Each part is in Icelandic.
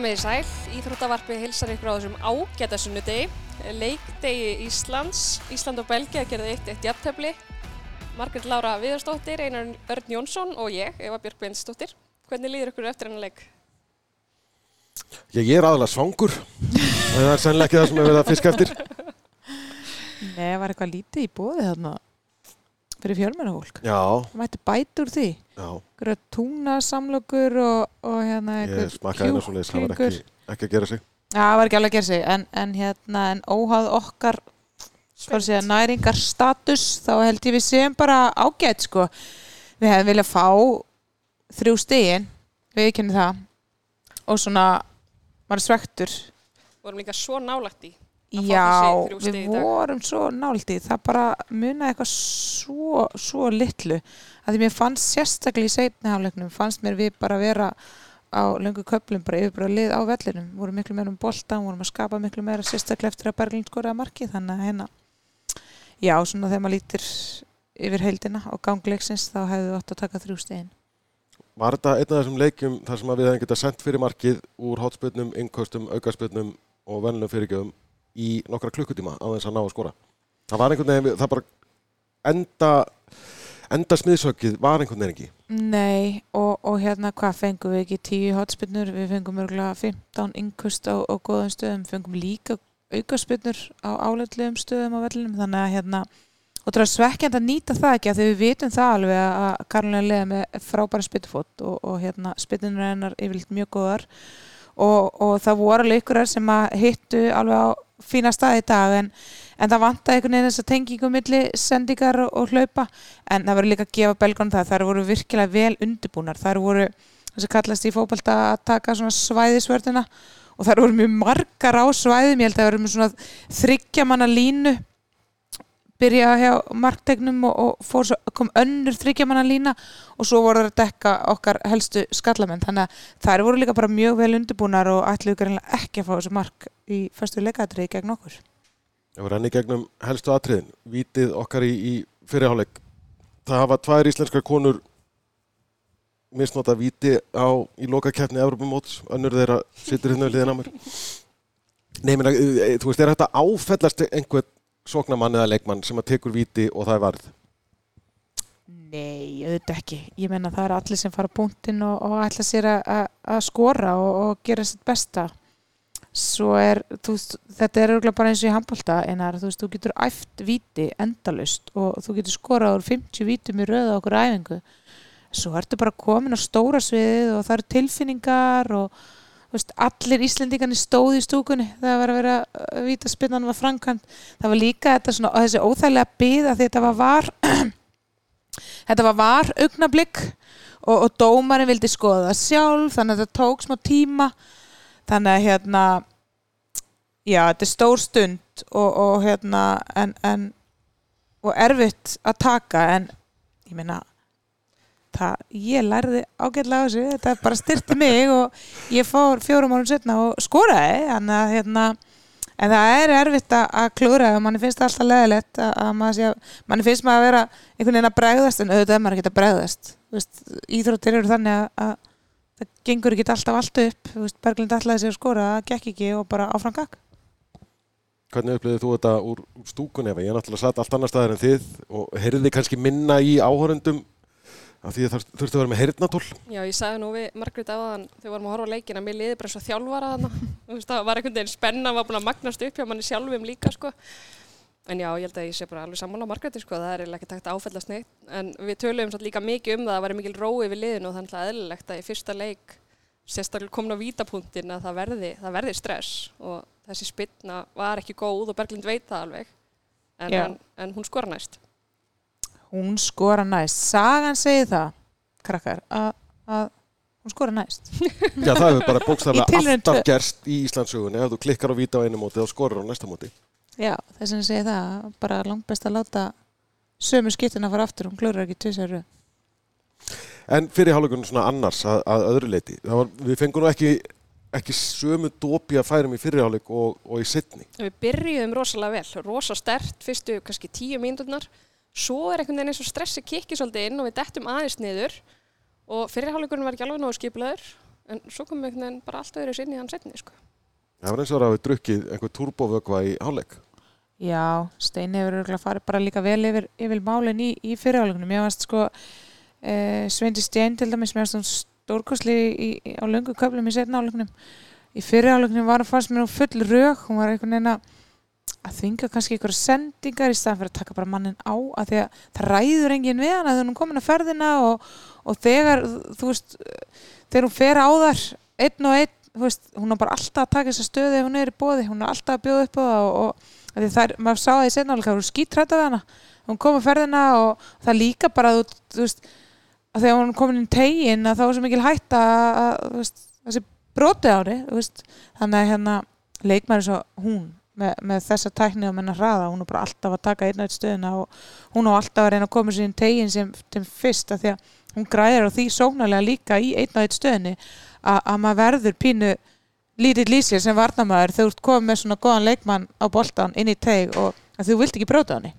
Komið í sæl, Íþróttavarpi hilsar ykkur á þessum ágæta sunnudegi, leikdegi Íslands, Ísland og Belgia gerði eitt eitt jafntefli, Margrit Lára Viðarstóttir, Einar Örn Jónsson og ég, Eva Björk Bensdóttir. Hvernig líður ykkur eftir hennar leik? Ég, ég er aðalega svangur, en það er sennilega ekki það sem er verið að fiska eftir. Nei, var eitthvað lítið í bóði þarna fyrir fjölmennahólk. Já, Það mætti bæta úr því. já, Einhverja túnasamlokur og, og hérna ég einhver smakkaði einu svo leiðis, það var ekki, ekki að gera sig. Já, það var ekki alveg að gera sig, en, en hérna, en óháð okkar, að segja, næringar status, þá held ég við séum bara ágætt, sko. Við hefum viljað fá þrjú stigin, við kynum það, og svona, maður svektur. Vorum líka svo nálægt í. Já, við vorum svo náldi, það bara munaði eitthvað svo, svo litlu. Að því mér fannst sérstaklega í seinniháleiknum, fannst mér við bara vera á löngu köplum, bara yfir bara lið á vellinum. Vorum miklu meira um boltan, vorum að skapa miklu meira sérstaklega eftir að Berglind skoraði markið, þannig að hérna, já, svona þegar maður lítir yfir heildina og gangleiksins, þá hefðu við átt að taka þrjú stegin. Var þetta einn af þessum leikjum þar sem að við hefum getað sendt fyrir markið úr hotspötnum, innkostum, aukaspötnum og vennilegum fyrirgjöfum í nokkra klukkutíma á þess að ná að skora? Það var einhvern veginn, það bara enda, enda smiðsökið var einhvern veginn ekki. Nei, og, og hérna hvað fengum við ekki tíu hotspinnur, við fengum örgulega 15 innkust á, á góðum stöðum, fengum líka aukaspinnur á áleitlegum stöðum á vellinum, þannig að hérna og það er svekkjand að nýta það ekki að því við vitum það alveg að Karolina leiði með frábæra spytufót og, og hérna spytunur hennar yfirleitt mjög góðar og, og það voru ykkurar sem að hittu alveg á fína stað í dag en, en það vantaði einhvern veginn þess að tengingu milli sendingar og, og hlaupa. En það verður líka að gefa belgónum það þær voru virkilega vel undirbúnar. Þær voru, þess að kallast í fótbalta að taka svona svæðisvörðina og þær voru mjög margar á svæðum ég held að það voru með svona þryggja manna línu byrja hjá marktegnum og, og svo, kom önnur þryggja manna lína og svo voru það að dekka okkar helstu skallamenn þannig að þær voru líka bara mjög vel undirbúnar og ætluðu ekki að fá þessu mark í fyrstu leikatriði gegn okkur Það var renni gegnum helstu atriðin, vitið okkar í, í fyrirháleik. Það hafa tvær íslenskar konur misnota viti á, í lokakeppni Evropamóts, önnur þeirra situr hérna við liðin á mér. Nei, minna, þú veist, er þetta áfellast einhvern sóknamann eða leikmann sem að tekur viti og það er varð? Nei, auðvitað ekki. Ég menna það er allir sem fara punktinn og, og ætla sér að- skora og, og gera sitt besta. Svo er, þú þetta er örgulega bara eins og í handbólta en þú veist, þú getur æft viti endalust og þú getur skorað úr 50 vítum í röða okkur æfingu. Svo ertu bara komin á stóra sviðið og það eru tilfinningar og veist, allir Íslendingarnir stóði í stúkunni það var að vera að víta spinnan var framkvæmt. Það var líka þetta svona, þessi óþægilega byða þetta var var Þetta var var augnablík og, og dómarinn vildi skoða það sjálf þannig að þetta tók smá tíma þannig að hérna já, þetta er stór stund og, og hérna en, en og erfitt að taka en ég meina það, ég lærði ágætlega á þessu þetta bara styrti mig og ég fór fjórum árum setna og skoraði þannig að hérna En það er erfitt að- klúra og manni finnst það alltaf leðilegt að, manni finnst maður að vera einhvern veginn að bregðast en auðvitað er maður ekki að bregðast Þú veist, Íþróttir eru þannig að, að það gengur ekki alltaf allt upp Þú veist, Berglind ætlaði sig að skora, það gekk ekki og bara áfram gakk Hvernig upplifið þú þetta úr, stúkunni? Eva? Ég er náttúrulega satt allt annar staðar en þið og heyrði kannski minna í áhörundum af því að það þurfti að vera með heyrnatól. Já, ég sagði nú við Margrét áðan þegar við vorum að horfa á leikin að mér liði bara svo þjálfara þarna. Þú veist, það var einhvern veginn spenna, var búin að magnast upp hjá manni sjálfum líka, sko. En já, ég held að ég sé bara alveg sammála á Margréti, sko, það er ekki takt að áfellast neitt. En við töluðum satt líka mikið um það að það væri mikil rói við liðinu og það er alltaf eðlilegt að í fyrsta leik sérstaklega komin á vítapunktin að það verði, það verði stress og þessi spilna var ekki góð og Berglind veit það alveg. En, en, en hún skora næst. Hún skora næst, sagan segir það krakkar, að, að hún skora næst Já, það hefur bara bókstaflega alltaf gerst í Íslandsugunni. Ef þú klikkar á víta á einu móti þá skorur á næsta móti. Já, þess að segir það, bara langt best að láta sömu skiptina fara aftur, hún klúrar ekki tvisar röð En fyrir hálfleikunum svona annars að, að öðru leiti. Var, við fengum nú ekki, ekki sömu dópi að færum í fyrir hálfleik og, og í sittni. Við byrjuðum rosalega vel, rosa stert fyrstu kannski tíu mínúturnar svo er einhvern veginn eins og stressi kikki svolítið inn og við dettum aðeins niður og fyrirháleikurinn var ekki alveg nógu skiplaður en svo kom einhvern veginn bara allt öðru sinni í hann setni sko. Það var eins og það hafi drukkið einhver turbovögva í hálfleik. Já, Steini hefur örugglega farið bara líka vel yfir, yfir málinn í, í fyrirhálugnum. Ég varst sko e, Sveindi Stein til dæmis, hún stórkosli í, í, á löngu köflum í setna álugnum. Í fyrirhálugnum var hún fannst mér hún full rög, hún var einhvern veginn að að þvinga kannski einhverja sendingar í staðan fyrir að taka bara mannin á að því að það ræður enginn við hana þegar hún er komin að ferðina og, og þegar þú veist, þegar hún fer á þar einn og einn, þú veist, hún er bara alltaf að taka þessa stöðu ef hún er í bóði, hún er alltaf að bjóða upp á það og, og að það er, maður sá það í sennáleika, hún er skítrætt af hana. Hún kom að ferðina og það líka bara þú, þú veist, að þegar hún er komin inn tegin að þá er svo mikil hætt að, að að hérna leikmæri svo hún með, með þessa tækni og menna hraða, hún er bara alltaf að taka einn og einn stöðuna og hún á alltaf að reyna að koma inn tegin sem, sem fyrst að því að hún græðir á því sóknarlega líka í einn og einn stöðunni að, að maður verður pínu lítið lýsir sem varnamæður þegar þú komið með svona góðan leikmann á boltan inn í teg og þú vilt ekki bróta hann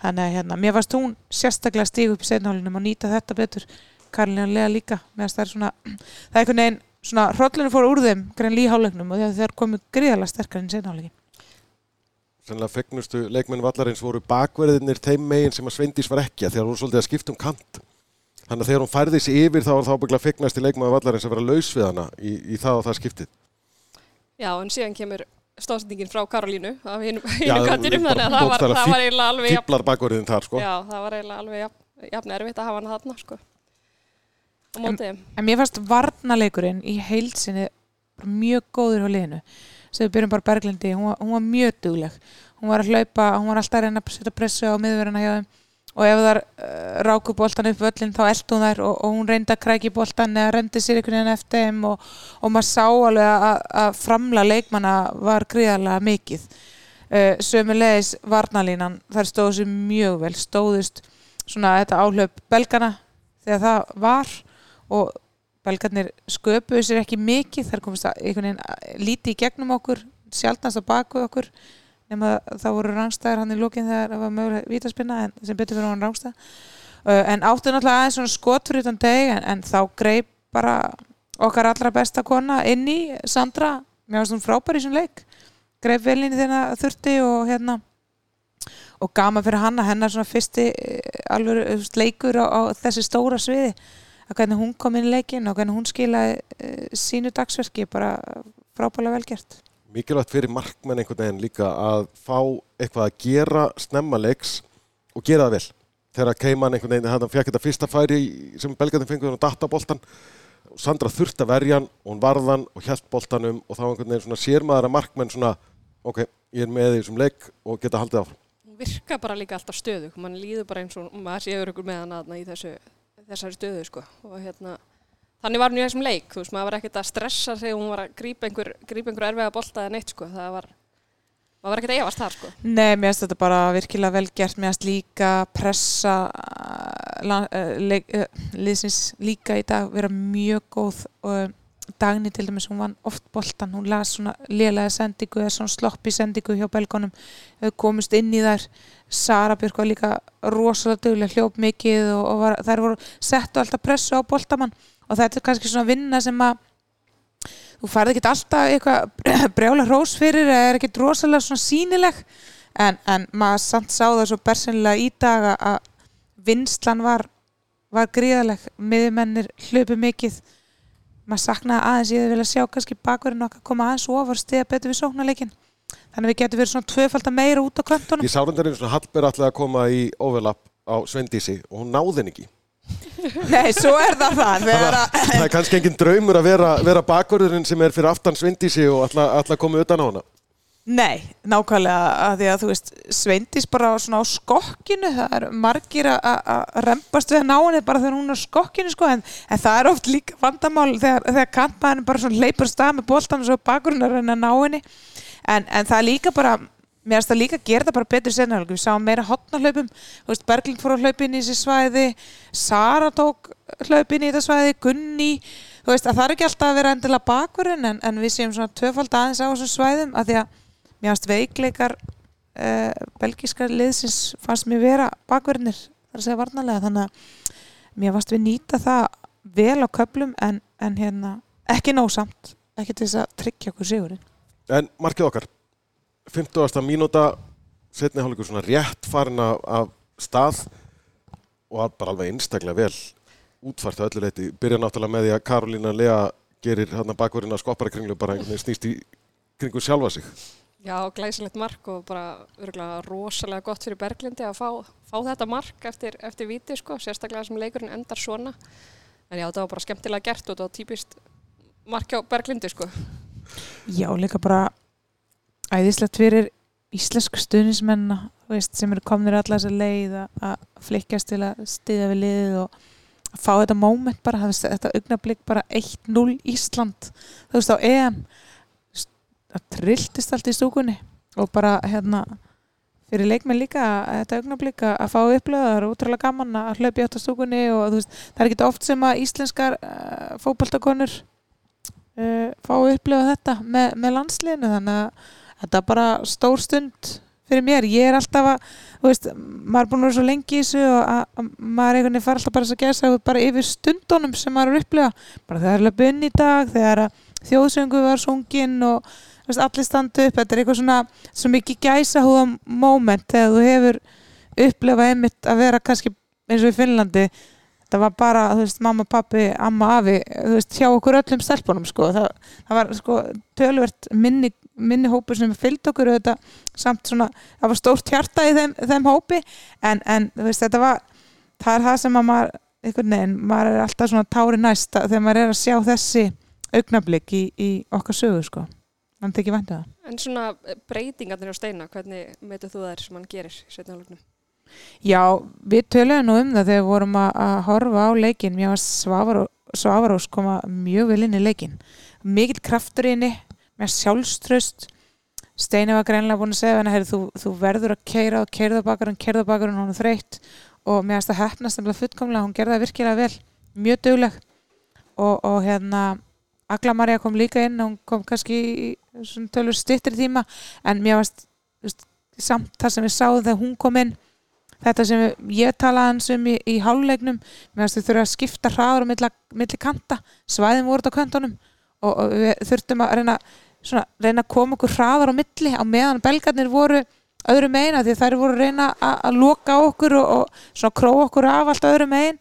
þannig að hérna, mér varst hún sérstaklega stígu upp í setnhálinum og nýta þetta betur Karlin Lea líka það er svona, það er einhvern veginn svona hrollinu fór úr þeim grein líhálegnum og þeir komið gríðalega sterkar inn í setnhálingi Sannlega fegnustu leikmenn vallarins voru bakverðinir þeim megin sem að Sveindís var ekki að því að hún svolítið að skipta um kant þannig að þegar hún færði sig yfir þá var það ábyggla fegnast í leikmenn vallarins að vera laus við hana í, í það og það skiptið Já, en síðan kemur stóðsendingin frá Karolínu af hinu Já, kattinum þannig að það var, það var eiginlega alveg jafn, Fýblar bakverðin þar sko já, það var eiginlega alveg jafn, jafn erfitt að hafa hana þarna sko. þeim. En mér fannst varnaleikurinn í heilsinni bara mjög góður á liðinu. Svo við byrjum bara Berglindi, hún var, hún var mjög dugleg. Hún var að hlaupa, hún var alltaf að reyna að setja pressu á miðverðina hjá þeim og ef þar uh, ráku boltan upp völlin þá eldi hún þær og, og hún reyndi að krækja boltan eða reyndi sér einhvern veginn eftir þeim og, og maður sá alveg að, að framla leikmanna var gríðarlega mikið. Uh, sömulegis varnalínan, þær stóðu sér mjög vel, stóðust svona þetta áhlaup belgana þegar það var og belgarnir sköpuðu sér ekki mikið þar komist að einhvern veginn lítið í gegnum okkur sjálfnast á baku okkur nema það voru rangstæðar hann í lókinn þegar það var mögulega vítaspinna en sem betur fyrir hann rangstæð. Uh, en áttu náttúrulega aðeins svona skot fyrir utan deg en, en þá greip bara okkar allra besta kona inn í Sandra, mér finnst hún frábær í þessum leik. Greip vel inn í þeirna þurfti og hérna. Og gama fyrir hann að hennar svona fyrsti eh, alveg leikur á, á þessi stóra sviði að hvernig hún kom inn í leikin og hvernig hún skilaði uh, sínu dagsverki bara frábælega velgert Mikilvægt fyrir markmenn einhvern veginn líka að fá eitthvað að gera snemma leiks og gera það vel. Þegar Keiman einhvern veginn, hann fekk þetta fyrsta færi sem belgarnir fengur hann að datta boltan Sandra þurfti að verja hann og hún varðan og hjælt boltanum og þá einhvern veginn svona sér maður að markmenn svona ok, ég er með því sem leik og geta haldið áfram. Hún virka bara líka alltaf stöðu, mann líður bara eins og maður séur ykkur með hana þarna í þessu, þessari stöðu sko. og hérna þannig var hún í þessum leik, þú veist, maður var ekkert að stressa þegar hún var að grípa einhver, grípa einhver erfiða bolta eða neitt, sko, það var maður var ekkert að efast þar, sko. Nei, mér finnst þetta bara virkilega vel gert. Mér finnst líka pressa uh, leik, uh, liðsins líka í dag vera mjög góð og Dagni til dæmis, hún vann oft boltan hún las svona lélega sendingu eða svona sloppi sendingu hjá belgónum komist inn í þær. Sara Björk var líka rosalega duglega hljóp mikið og, og var, þær voru settu alltaf pressu á boltamann. Og þetta er kannski svona vinna sem að þú farið ekki alltaf eitthvað brjála hrós fyrir eða er ekki rosalega svona sínileg en, en maður samt sá það svo bersinlega í dag að vinslan var, var gríðaleg miðumennir hlöpu mikið maður saknaði aðeins ég hefði viljað sjá kannski bakverðin okkar koma aðeins ofar stiða betur við sóknarleikin þannig að við getum verið svona tvöfald að meira út á köntunum Ég sá reyndar einu svona Hallberg alltaf að koma í overlap á Svendísi og hún náði henni ekki. Nei, svo er það það Það, það er kannski engin draumur að vera, vera bakverðurinn sem er fyrir aftan Svendísi og alltaf, alltaf koma utan á hana Nei, nákvæmlega að því að þú veist Sveindís bara svona á skokkinu það er margir að- rempast við að ná henni bara þegar hún er á skokkinu sko, en, en það er oft líka vandamál þegar, þegar kantmaðurinn bara svona leipur stað með boltan og svo bakurinn er að ná henni. En, en það er líka bara mér finnst það líka að gera það bara betur senna við sáum meira hotnahlaupum þú veist, Berglind fór að hlaupa inn í þessi svæði Sara tók hlaup inn í þetta svæði Gunni, þú veist, að það er ekki alltaf að vera endilega bakurinn en, en við séum svona tvöfald aðeins á þessum svæðum að því að mér fannst veikleikar uh, belgíska liðsins fannst mér vera bakverðinir þar að segja varnalega þannig að mér fannst við nýta það vel á köplum en, en hérna ekki nósamt ekki til þess að tryggja okkur sigurinn En markið okkar 50. mínúta setni hálfleikur svona rétt farin af, stað og að bara alveg einstaklega vel útfært á öllu leiti. Byrja náttúrulega með því að Karolína Lea gerir hérna bakverðina skoppara kringlu bara einhvern veginn snýst í kringu sjálfa sig. Já, glæsilegt mark og bara örgulega rosalega gott fyrir Berglindi að fá, fá þetta mark eftir, eftir viti sko, sérstaklega sem leikurinn endar svona. En já, þetta var bara skemmtilega gert og þetta var típist mark á Berglindi sko. Já, líka bara æðislegt fyrir þú veist, sem eru komnir allar þessa leið að- að flikkjast til að stiðja við liðið og að fá þetta moment bara, þetta augnablik bara 1-0 Ísland þú veist, á EM veist, það trilltist allt í stúkunni og bara hérna fyrir leikmenn líka þetta augnablik að fá upplöða, það er útrúlega gaman að hlaupa í átt á stúkunni og veist, það er ekki oft sem að íslenskar uh, fótboltakonur uh, fá að upplifa þetta með, með landsliðinu. Þannig að þetta er bara stór stund fyrir mér, ég er alltaf að veist, maður er búin að vera svo lengi í þessu og að, að maður einhvern veginn fara alltaf bara að gesa bara yfir stundunum sem maður er að upplifa. Bara þegar er löpun í dag, þegar þjóðsöngu var sungin og veist, allir standu upp, þetta er eitthvað svona svo mikið gæsa húða moment þegar þú hefur upplifað einmitt að vera kannski eins og í Finnlandi. Það var bara, þú veist, mamma, pappi, amma, afi þú veist, hjá okkur öllum stelpunum sko. það, það var sko tölvert minni, minni hópur sem fylgd okkur þetta samt svona, það var stórt hjarta í þeim, þeim hópi. En, en veist, þetta var það er það sem að maður, einhvern veginn maður er alltaf svona tári næst þegar maður er að sjá þessi augnablik í, í okkar sögu, sko mann tekið væntu það. En svona eh, breytingarnir á Steina, hvernig metur þú þær sem hann gerir setna hálfleiknum? Já, við töluðum nú um það þegar við vorum að, horfa á leikin mér var Svavar, Svavarós koma mjög vel inn í leikin mikill kraftur í henni, með sjálfströst Steini var greinlega búin að segja henni, þú, þú verður að keira og keirða bakarinn, keirða bakarinn, hún er þreytt. Og mér það hefnast nefnilega fullkomlega hún gerði það virkilega vel, mjög dugleg. Og, og hérna Agla Marja kom líka inn hún kom kannski tölur styrtri tíma en mér varst veist, samt það sem við sáðum þegar hún kom inn þetta sem ég talaði hans um í, í hálulegnum, mér finnst við þurfum að skipta hraður á milli, milli kanta svæðin voru þetta á kantunum og, og við þurftum að reyna, svona, reyna að koma okkur hraðar á milli á meðan belgarnir voru öðru megin því þær voru að reyna að, loka okkur og, og svona króa okkur af allt öðru megin.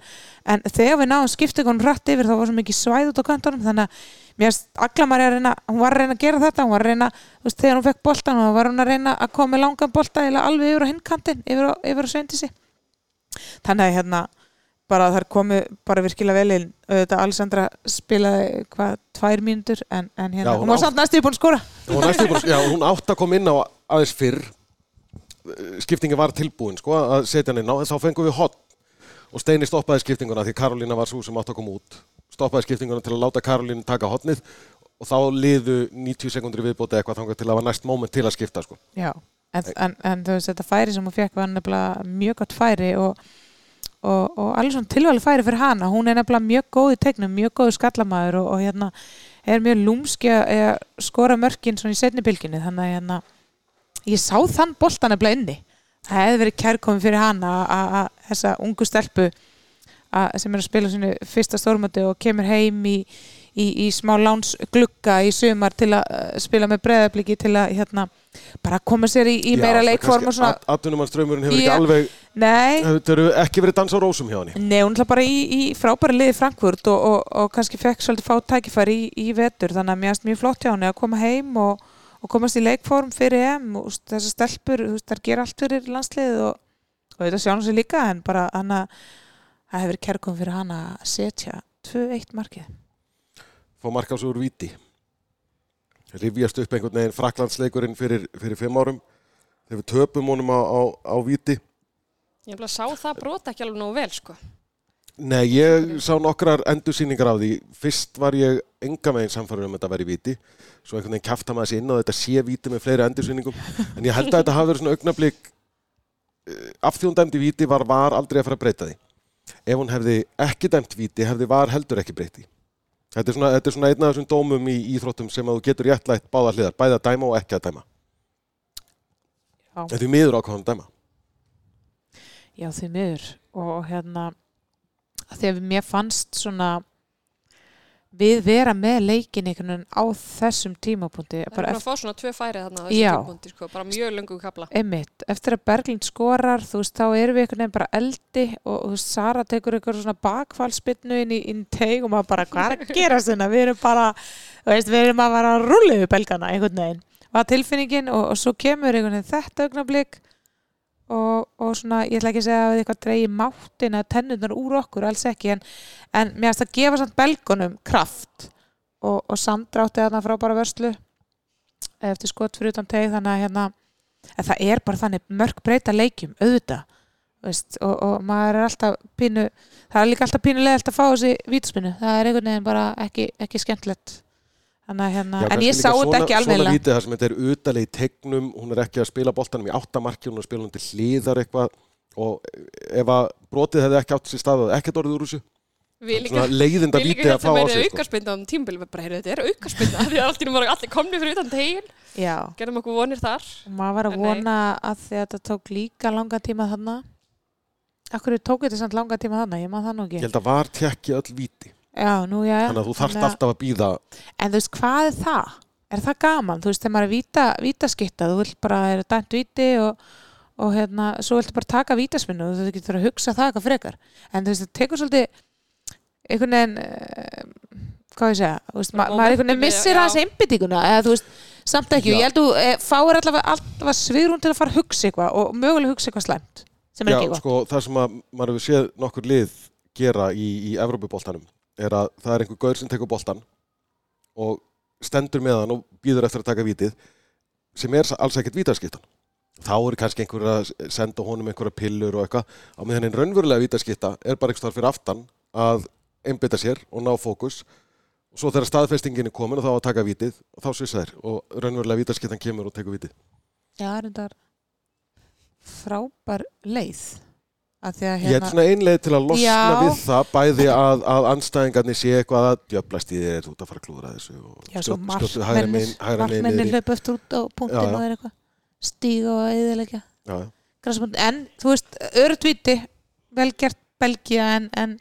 En þegar við náðum skiptingunum hratt yfir þá var svo mikið svæð út á kantunum þannig að mér finnst Aglamari að reyna hún var að reyna að gera þetta, hún var að reyna þú veist, þegar hún fekk boltan, hún var að reyna að koma með langan bolta eða alveg yfir á hinnkantin yfir yfir á sveindisi þannig að hérna bara þar komu bara virkilega vel inn. Auðvitað Alessandra spilaði hvað, tvær mínútur en, en hérna, Já, hún, hún var samt næstu búin að skora. Hún, hún átt að koma inn á aðeins fyrr skiptingi var tilbúin sko, að setja hann inn á en þá fengum við hot og Steini stoppaði skiptinguna því Karolína var svo sem átt að koma út. Stoppaði skiptinguna til að láta Karolínu taka hotnið og þá liðu 90 sekundur viðbóti eitthvað þangað til að var næst moment til að skipta sko. Já, en, en, en þú veist þetta færi sem hún fekk var nefnilega mjög gott færi og, og, og alveg svona tilvæli færi fyrir hana, hún er nefnilega mjög góð í tegnum, mjög góð skallamæður og, og hérna er mjög lúmski að skora mörkin svona í setni bylginni. Þannig að hérna ég sá þann boltan nefnilega inni. Það hefði verið kærkomi fyrir hana að- að að þessa ungu stelpu að, sem er að spila svona fyrsta stórmötu og kemur heim í, í, í smá láns glugga í sumar til að uh, spila með breðabliki til að hérna, bara koma sér í, í meira leikform og svona. Atvinnumann hefur ekki alveg Nei, þetta eru ekki verið dans á rósum hjá henni. Nei, hún ætla bara í, í frábæri liði Frankfurt og, og, og kannski fekk svolítið fá tækifæri í, í vetur þannig að mér finnst mjög flott hjá henni að koma heim og, og komast í leikform fyrir EM og þessar stelpur, þú veist, þær gera allt fyrir landsliðið og, og þetta sjá hún sér líka en bara hann að það hefur verið kærkom fyrir hann að setja 2-1 markið. Fá markás úr viti rifjast upp einhvern veginn fraklandsleikurinn fyrir, fyrir fimm árum. Þegar við töpum honum á, á, á viti Ég hef bara sá það brota ekki alveg nógu vel sko. Nei, ég sá nokkrar endursýningar af því. Fyrst var ég enga meginn samfæður um að þetta væri viti svo einhvern veginn kæfta maður sér inn og þetta sé viti með fleiri endursýningum. En ég held að þetta hafi verið svona augnablík af því hún dæmdi viti var var aldrei að fara að breyta því. Ef hún hefði ekki dæmt viti hefði var heldur ekki breyti þetta er svona, þetta er svona einn af þessum dómum í íþróttum sem að þú getur réttlætt báða hliðar bæði að dæma og ekki að dæma. Já. en því miður ákvæðan að dæma. Já, því miður. Og hérna að því að mér fannst svona við vera með leikin einhvern veginn á þessum tímapunkti Það er bara að fá svona tvö færi þarna á þessu Já. tímpúndi, sko, bara mjög löngu kapla. Einmitt, eftir að Berglind skorar þú veist, þá erum við einhvern veginn bara eldi og þú veist, Sara tekur einhver svona bakfallspinnu inn í, teig og maður bara, hvað er að gera svona við erum bara, þú veist, við erum að vara að rúlega við belgana einhvern veginn var tilfinningin og, og svo kemur einhvern veginn þetta augnablík og, og svona, ég ætla ekki að segja að við eitthvað dreigi máttin að tennurnar úr okkur, alls ekki en, en mér finnst að gefa samt belgunum kraft. Og, og Sandra átti þarna frábæra vörslu eftir skot fyrir utan teig þannig að hérna en það er bara þannig mörg breyta leikjum auðvitað veist, og, og maður er alltaf pínu það er líka alltaf pínulega að fá þessi vítaspinnu það er einhvern veginn bara ekki, ekki skemmtilegt þannig hérna, en ég sá þetta ekki Svona alveg vítið þar sem þetta er utalegi í tegnum, hún er ekki að spila boltanum í áttamarki, hún er að spila hún til hliðar eitthvað. Og ef að brotið hefði ekki átt sér stað og ekkert orðið úr þessu. Við líka, svona leiðinda við líka vítið að fá á meira sig sko. aukarspinda á tímbili, við bara, heyrðu, þetta er aukarspinda, því að allir allir komni fyrir utan tegin, já, gerðum okkur vonir þar. og maður var að vona að því að þetta tók líka langa tíma þarna. Akkur tók þetta samt langa tíma þarna, ég maður það nú Ég ekki held að var tekki öll víti Já, nú já þannig að þú þarft alltaf að býða En þú veist, hvað er það? Er það gaman? Þú veist, þegar maður er víta, vítaskitta, þú vilt bara, er dæmt víti og, og hérna, svo viltu bara taka vítasvinnu og þú getur að hugsa það eitthvað frekar. En þú veist, það tekur svolítið einhvern veginn, uh, hvað ég segja, þú veist, ma maður einhvern veginn missir aðeins einbyttinguna, eða þú veist, samt ekki. Já. Og ég held að þú eh, fáir allavega, allavega svigrún til að fara að hugsa eitthvað og mögulega hugsa eitthvað slæmt, sem er Já, ekki eitthvað. sko, það sem að maður hefur séð nokkur lið gera í, í Evrópuboltanum er að það er einhver gaur sem tekur boltan og stendur með hann og býður eftir að taka vítið sem er alls ekkert vítaskiptan. Þá er kannski einhver að senda honum einhverja pillur og eitthvað. Á meðan einn raunverulega vítaskipta er bara einhver starf fyrir aftan að einbytta sér og ná fókus. Og svo þegar staðfestingin er komin og þá að taka vítið og þá svissa þær og raunverulega vítaskiptan kemur og tekur vítið. Já, það er þetta frábær leið. Að Ég er hérna, svona einleið til að losna Já. við það bæði að, að anstæðingarnir sé eitthvað að djöblast í þér út að fara að klúðra þessu og Já, svo í- hlaupa eftir út á Já, punktin já. og er eitthvað stíga og eðilegja Já, já. en þú veist, örutvíti vel gert Belgia en, en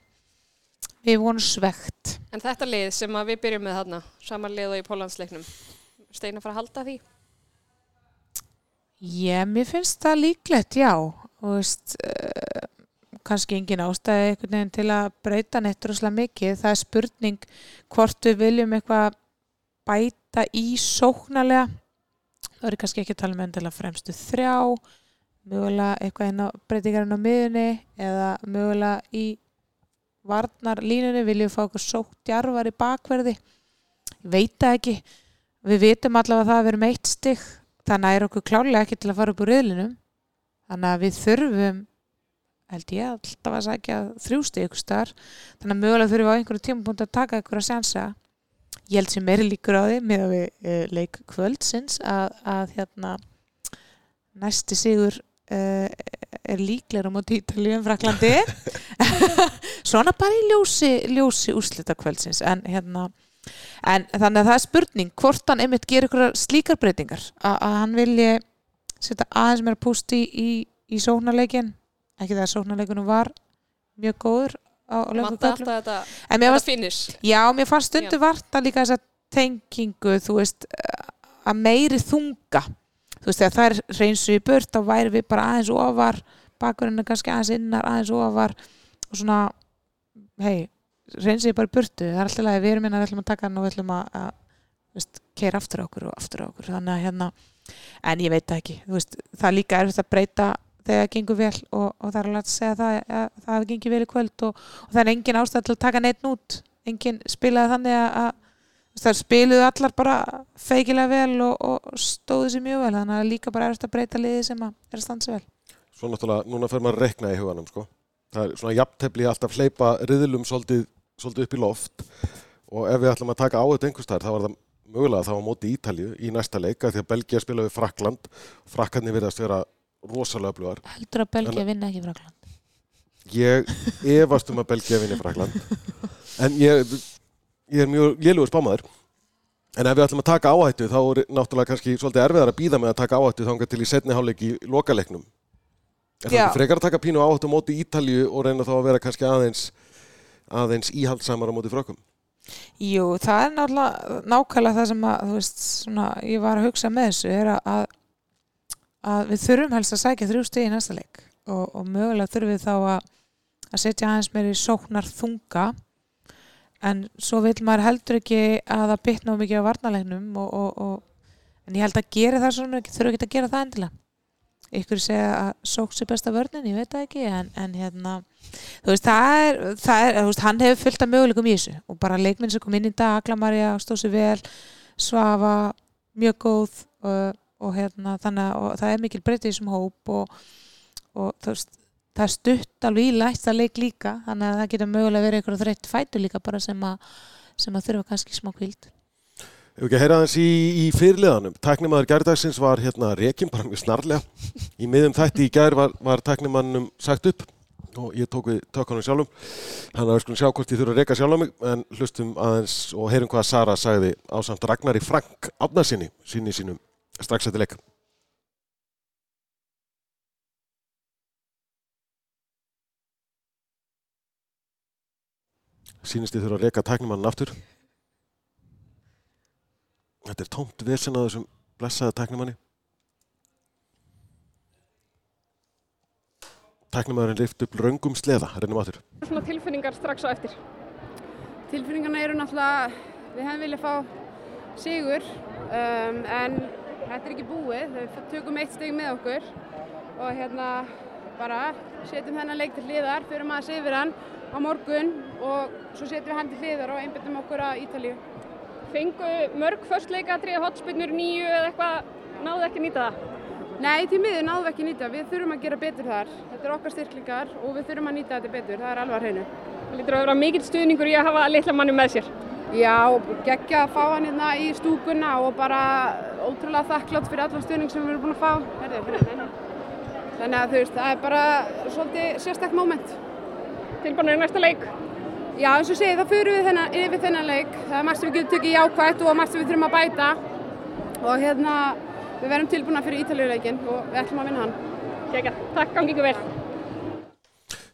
við vonum svegt En þetta lið sem að við byrjum með þarna, sama lið og í Pólandsleiknum, Steina fara að halda því? ég, mér finnst það líklegt, já og veist uh, kannski engin ástæði einhvern veginn til að breyta neitt rosalega mikið, það er spurning hvort við viljum eitthvað bæta í sóknarlega. Það er kannski ekki að tala með endilega fremstu þrjá mögulega eitthvað inn á breytingarinn á miðunni eða mögulega í varnarlínunni. Viljum við fá okkur sókt djarfar í bakverði? Ég veit það ekki. Við vitum allavega að það að við erum eitt stygg þannig er okkur klálega ekki til að fara upp úr riðlinum. Þannig að við þurfum held ég alltaf að sækja þrjú stig ykkur staðar. Þannig að mögulega þurfum við á einhverju tímapunkt að taka ykkur að sjansa ég held sem meiri líkur á því með að við uh, leik kvöldsins að, að hérna næsti sigur uh, er líklega á móti Ítalíu um Fraklandi svona bara í ljósi, ljósi úrslita kvöldsins. En hérna en þannig að það er spurning hvort hann einmitt gerir ykkur slíkar breytingar. Að, að hann vilji setja aðeins meira púst í, í, í sóknarleikin ekki það að sóknarleikunum var mjög góður á, Vanta köflum. þetta, en mér þetta finish. já, mér fannst stundu varta líka þessa tengingu þú veist, að meiri þunga. Þú veist, þegar það er reynsu í burt þá væri við bara aðeins ofar bakurinn er kannski aðeins innar, aðeins ofar og svona hei, reynsu bara í burtu. Það er alltaf að við erum innan, við ætlum að taka hann og við ætlum að, að veist, keira aftur á okkur og aftur á okkur. Þannig að hérna, en ég veit það ekki. Veist, það er líka erfitt að breyta þegar það gengur vel og, og það er alveg að segja það að það hefði gengið vel í kvöld og, og það er engin ástæð til að taka neitt út. Engin spilaði þannig að, að það spiluðu allar bara feikilega vel og, og stóðu sér mjög vel. Þannig að það líka bara erfitt að breyta liði sem að er að standa sér vel. Svo náttúrulega, núna fer maður að rekna í huganum sko. Það er svona jafntefli alltaf hleypa riðlum svolítið, svolítið upp í loft. Og ef við ætlum að taka á þetta einhverstaðar þá var það mögulega þá á móti Ítalju í næsta leika því að Belgia spila við Frakland. Og Fraklandni virðast vera rosalega blúar. heldur að Belgia vinna ekki frakland? Ég efast um að Belgia vinni Frakland. En ég, ég er mjög lélugur spámaður. En ef við ætlum að taka áhættu þá er náttúrulega kannski svolítið erfiðar að býða með að taka áhættu þá til í setni hálfleik í lokaleiknum. Er það frekar að taka pínu áhættu móti Ítalju og reyna þá að vera kannski aðeins aðeins íhaldsamar á móti frökkum? Jú, það er náttúrulega nákvæmlega það sem að, þú veist, svona, ég var að hugsa með þessu, er að, að við þurfum helst að sækja þrjú stig í næsta leik og, og mögulega þurfum við þá að, að setja aðeins meiri sóknar þunga en svo vil maður heldur ekki að það bytna um mikið á varnalegnum og, og, en ég held að gera það svona, þurfum ekki að gera það endilega. Ykkur segja að sóks er besta vörnin, ég veit það ekki en, en hérna, þú veist, það er, það er veist, hann hefur fullt af möguleikum í þessu og bara leikminn sem kom inn í dag, Aglamarja stóð sér vel, Svafa mjög góð og, og hérna, þannig að það er mikil breytið í þessum hóp og, og veist það stutt alveg í lætt að leik líka þannig að það getur mögulega verið eitthvað þreytt fætu líka bara sem að, sem að þurfa kannski smá kvild Ef ekki að heyra þess í, í fyrirliðanum, tæknimaður gærdagsins var hérna rekin bara mjög snarlega. Í miðum þætti í gær var, var tæknimannum sagt upp og ég tók við tökkanum sjálfum. Þannig að við skulum sjá hvort ég þurfa að reka sjálf á mig en hlustum aðeins og heyrum hvað Sara sagði á samt Ragnari Frank Átnarsinni, síni sínum strax eftir leik. Sýnist ég þurfa að reka tæknimannin aftur. Þetta er tómt vesen á þessum blessaða tæknimanni. Tæknimaðurinn lift upp raungum sleða, reynum áttur. Svona tilfinningar strax á eftir. Tilfinningarna eru náttúrulega, við hefum viljað fá sigur um, en þetta er ekki búið, við tökum eitt steg með okkur og hérna bara setjum þennan leik til hliðar, fyrir maður að yfir hann á morgun og svo setjum við hann til hliðar og einbindum okkur að Ítalíu. Fengu mörg förstleikatrið, hotspinnur, nýju eða eitthvað, náðu ekki nýta það? Nei, til miður náðum við ekki nýta, við þurfum að gera betur þar. Þetta er okkar styrklingar og við þurfum að nýta þetta betur, það er alvar hreinu. Það lítur að vera mikill stuðningur í að hafa litla manni með sér. Já, geggja að fá hann hérna í stúkuna og bara ótrúlega þakklátt fyrir allan stuðning sem við erum búin að fá. Herði, fyrir, nei. Þannig að þú veist, það er bara svolítið sérstakk móment. Tilbúinir í næsta leik. Já, eins og segi, þá fyrir við þennan, yfir þennan leik. Það er margt sem við getum tekið jákvægt og margt sem við þurfum að bæta. Og hérna, við verðum tilbúna fyrir Ítalíuleikin og við ætlum að vinna hann. Kekja, takk, gangi ykkur vel.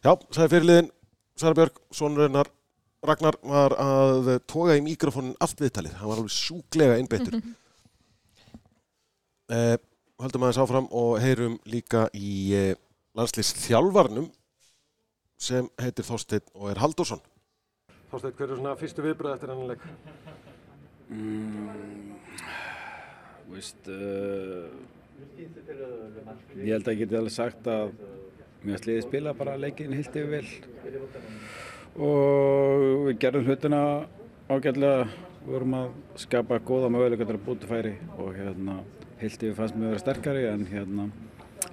Já, sagði fyrirliðin Sara Björg, sonurinn Ragnar var að toga í mikrofónin allt viðtalið, hann var alveg sjúklega einbeittur. eh, höldum aðeins áfram og heyrum líka í eh, landslýst þjálfarnum sem heitir Þorstein og er Haldursson. Þorstein, hver er svona fyrstu viðbröð eftir henni leik? Mm, veist, uh, ég held að ég geti alveg sagt að mér sliði spila bara leikin heilt yfir vel og við gerðum hlutina ágætlega við vorum að skapa góða möguleika til að búti færi og hérna heilt yfir fannst mér að vera sterkari en hérna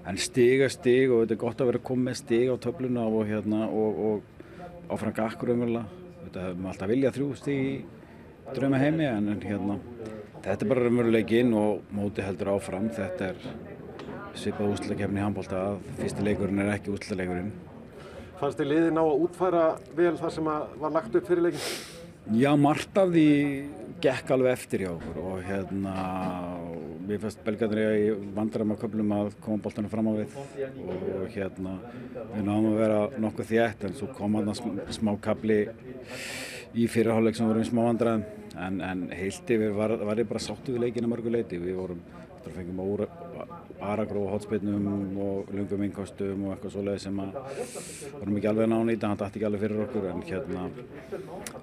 en stiga stig og þetta er gott að vera komið stig á töfluna og hérna og, og áfram gakkur umverulega þetta hefum við alltaf viljað þrjú stig í drauma heimi en, hérna þetta er bara raunveruleikinn og móti heldur áfram. Þetta er svipað úslutakefni í handbólta að fyrsti leikurinn er ekki úslutaleikurinn Fannst þið liðið ná að útfæra vel það sem var lagt upp fyrir leikin? Já, margt af því gekk alveg eftir hjá okkur og hérna við fannst belgarnir í vandram á köflum að koma bóltanum fram á við. Og hérna við náðum að vera nokkuð þétt en svo kom hann að smá kabli í fyrirháleik sem vorum í smá vandraðum en, en heilt yfir var, var ég bara sáttu við leikinu mörgu leiti við vorum, það fengum að aragróf hotspinnum og lungum innkostum og eitthvað svoleið sem að varum ekki alveg nánýta, hann dætti ekki alveg fyrir okkur en hérna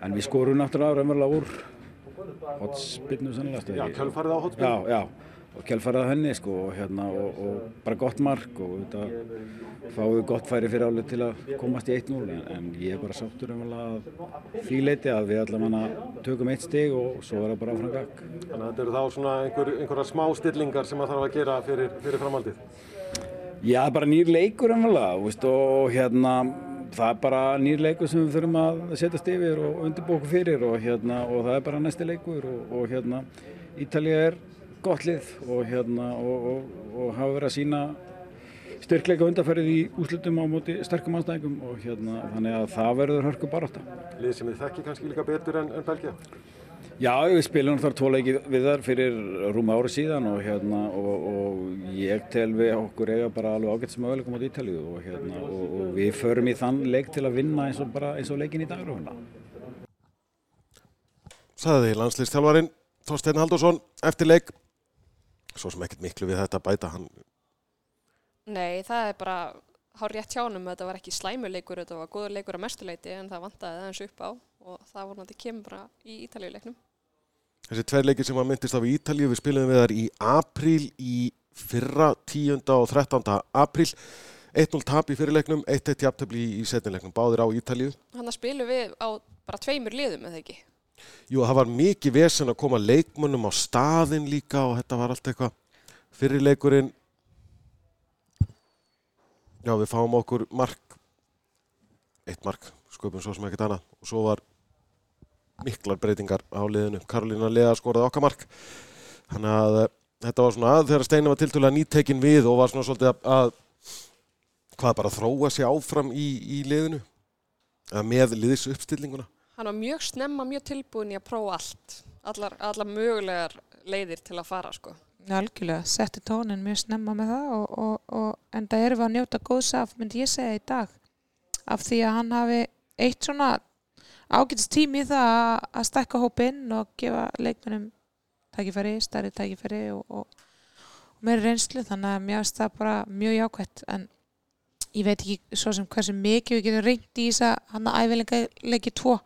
en við skorum náttúrulega raunverulega úr hotspinnu sannlega Já, kjölfarið á hotspinnu Já, já, og kjölfarið á henni sko og hérna og, og bara gott mark og þetta fáum við gott færi fyrir álið til að komast í 1-0 en, en ég er bara sáttur raunverulega því leiti að við allavega tökum eitt stig og svo er það bara áfram gag Þannig að þetta eru þá svona einhver, einhverja smá stillingar sem það þarf að gera fyrir, fyrir framhaldið? Já, bara nýr leikur raunverulega og hérna það er bara nýr leikur sem við þurfum að setjast yfir og undirbóku fyrir og, hérna, og það er bara næsti leikur og, og hérna, Ítalið er gott lið og, hérna, og hafa verið að sína styrkleika undarferðið í úslutum á móti sterkum anstæðingum og hérna, þannig að það verður hörku barátta. Lið sem þið þekki kannski líka betur en, en Belgia? Já, við spilum þar tóleiki við þar fyrir rúma ári síðan og, hérna, og, og ég tel við okkur eiga bara alveg ágætt sem auðvitað á Ítalíu og, hérna, og við förum í þann leik til að vinna eins og, bara, eins og leikin í dag. saði landslýstjálfarin Þorstein Haldursson eftir leik svo sem ekkert miklu við þetta að bæta hann Nei, það er bara hár rétt hjánum að þetta var ekki slæmuleikur, þetta var góður leikur á mestuleiti en það vantaði aðeins upp á og það voru náttúrulega kemur bara í Ítalíuleiknum. Þessi tveir leikir sem að myndist á í Ítalíu við spilum við þar í apríl í fyrra 10. og 13. apríl 1-0 tap í fyrirleiknum 1-1 jafntöfli í setnileiknum báðir á Ítalíu Þannig að spilum við á bara tveimur liðum, eða ekki? Jú, það var mikið vesen að koma leikmönnum á staðin líka og þetta var allt eitthvað. Fyrirleikurinn Já, við fáum okkur mark. Eitt mark, sköpum svo sem ekkert annað. Og svo var miklar breytingar á liðinu. Karolína Lea skoraði okkar mark. Þannig að uh, þetta var svona að þegar Steini var tiltölulega nýttekin við og var svona svolítið að, að hvað bara þróa sig áfram í, í liðinu. Eða með liðis uppstillinguna Hann var mjög snemma, mjög tilbúin í að prófa allt, allar, allar mögulegar leiðir til að fara, sko. Algjörlega, setti tónin mjög snemma með það og, og, og en það við að njóta góðs af, myndi ég segja í dag. Af því að hann hafi eitt svona ágætist tími í það að, stakka hópinn og gefa leikmennum tækifæri, starri tækifæri og, og, meiri reynslu. Þannig að finnst það bara mjög jákvætt. En ég veit ekki svo sem hversu mikið við getum reyndi í þess að hann að æfilega leiki tvo.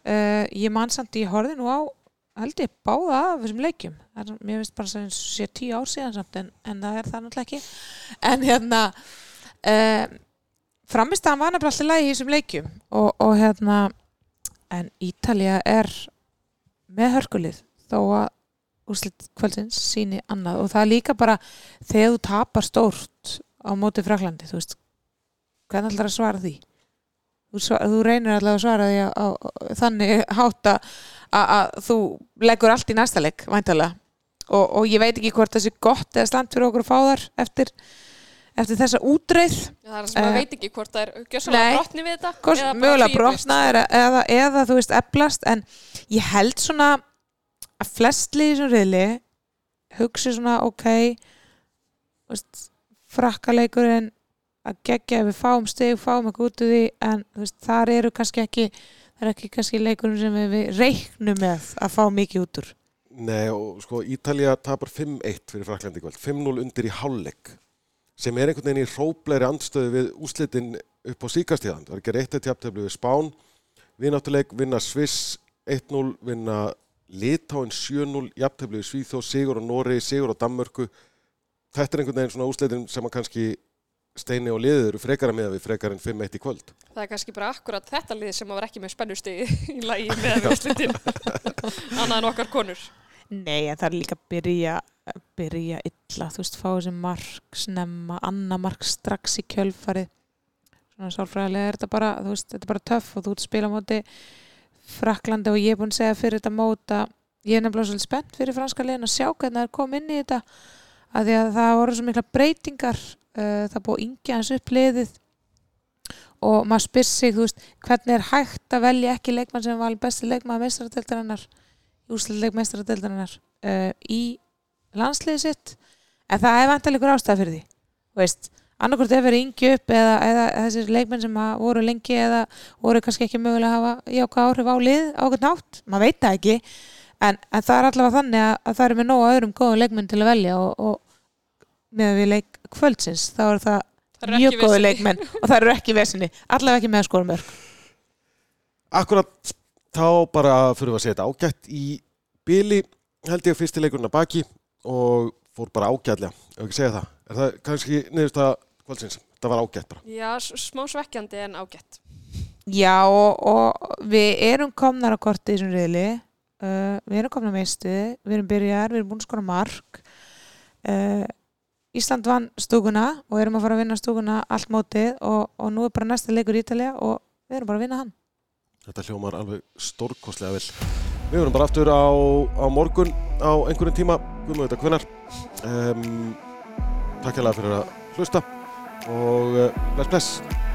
Uh, ég man samt ég horfði nú á held ég báða af þessum leikjum. Það er, mér finnst bara sem sé tíu ár síðan samt en, en það er það náttúrulega ekki. En hérna uh, framist að hann var nefnilega alltaf lægi í þessum leikjum og, og hérna en Ítalija er með hörkulið þó að úrslit kvöldsins síni annað. Og það er líka bara þegar þú tapar stórt á móti Fraklandi, þú veist hvernig ætlar að svara því? Þú, þú reynir allavega að svara því á, á, þannig hátt að að þú leggur allt í næsta leik væntalega og, og ég veit ekki hvort það sé gott eða stand fyrir okkur að fá þar eftir, eftir þessa útreið. Já, það er sem maður Eh, veit ekki hvort það er gjössalega brotni við þetta. Hvort, mögulega brotna eða, eða, eða þú veist eflast. En ég held svona að flest liði sem riðli hugsi svona ok veist, frakkaleikurinn að gegja ef við fáum stig, fáum eitthvað út úr því en veist, þar eru kannski ekki það er ekki kannski leikurinn sem við, við reiknum með að fá mikið út úr Nei og sko Ítalía tapar 5-1 fyrir Fraklandi kvöld, 5-0 undir í hálfleik sem er einhvern veginn í hróplegri andstöðu við úslitin upp á síkastíðan. Það er ekki reitt eitt jafntefni við Spán, vináttuleik, vinna Sviss 1-0, vinna Litáin 7-0, jafntefni við Svíþó, Sigur á Noregi, Sigur á Danmörku. Þetta er einhvern veginn svona úslitin sem að kannski steini og liðið eru frekara með við frekar en 5-1 í kvöld. Það er kannski bara akkurat þetta lið sem var ekki með spennusti í lagi með viðslutin. Annað en okkar konur. Nei, en það er líka að byrja, byrja illa, þú veist, fá þessi mark snemma, annar mark strax í kjölfarið svona sálfræðilega er þetta bara, þú veist, þetta er bara töff og þú ert að spila á móti Fraklandi og ég er búin að segja fyrir þetta móta ég er nefnilega svolítið spennt fyrir franska liðin að sjá hvernig það er komið inn í þetta að því að það voru svo mikla breytingar uh, það er búið yngja hans upp liðið og maður spyr sig, veist, hvernig er hægt að velja ekki leikmann sem var besti leikmann meistaradeldarinnar úrsluleik meistaradeldarinnar uh, í landsliðið sitt? En það er vantilega ykkur ástæð fyrir því annarkvort ef verið yngi upp eða, eða þessir leikmenn sem voru lengi eða voru kannski ekki mögulega að hafa jákvæð áhrif á lið á okkur nátt, maður veit það ekki en, en það er allavega þannig að, að það er með nógu öðrum góðum leikmenn til að velja og, og með við leik kvöldsins þá er það Það eru mjög góðu leikmenn og það eru ekki vesinni, allavega ekki með að skora mörg Akkurat þá bara fyrir við að segja þetta ágætt í bili held ég fyrstileikurinn að baki og fór bara ágætlega, ef ekki segja það. Er það kannski niðurst að kvöldsins? Það var ágætt bara. Já, smá svekkjandi en ágætt. Já og, og við erum komnar á korti í þessum riðli uh, við erum komnar meistu við erum byrjar, við erum búin að skora mark uh, Ísland vann stúkuna og erum að fara að vinna stúkuna allt mótið og, og nú er bara næsta leikur í Ítalja og við erum bara að vinna hann Þetta hljómar alveg stórkostlega vel. Við verðum bara aftur á, á morgun á einhverjum tíma, við þetta hvenar. Um, takk hérlega fyrir að hlusta og uh, bless bless.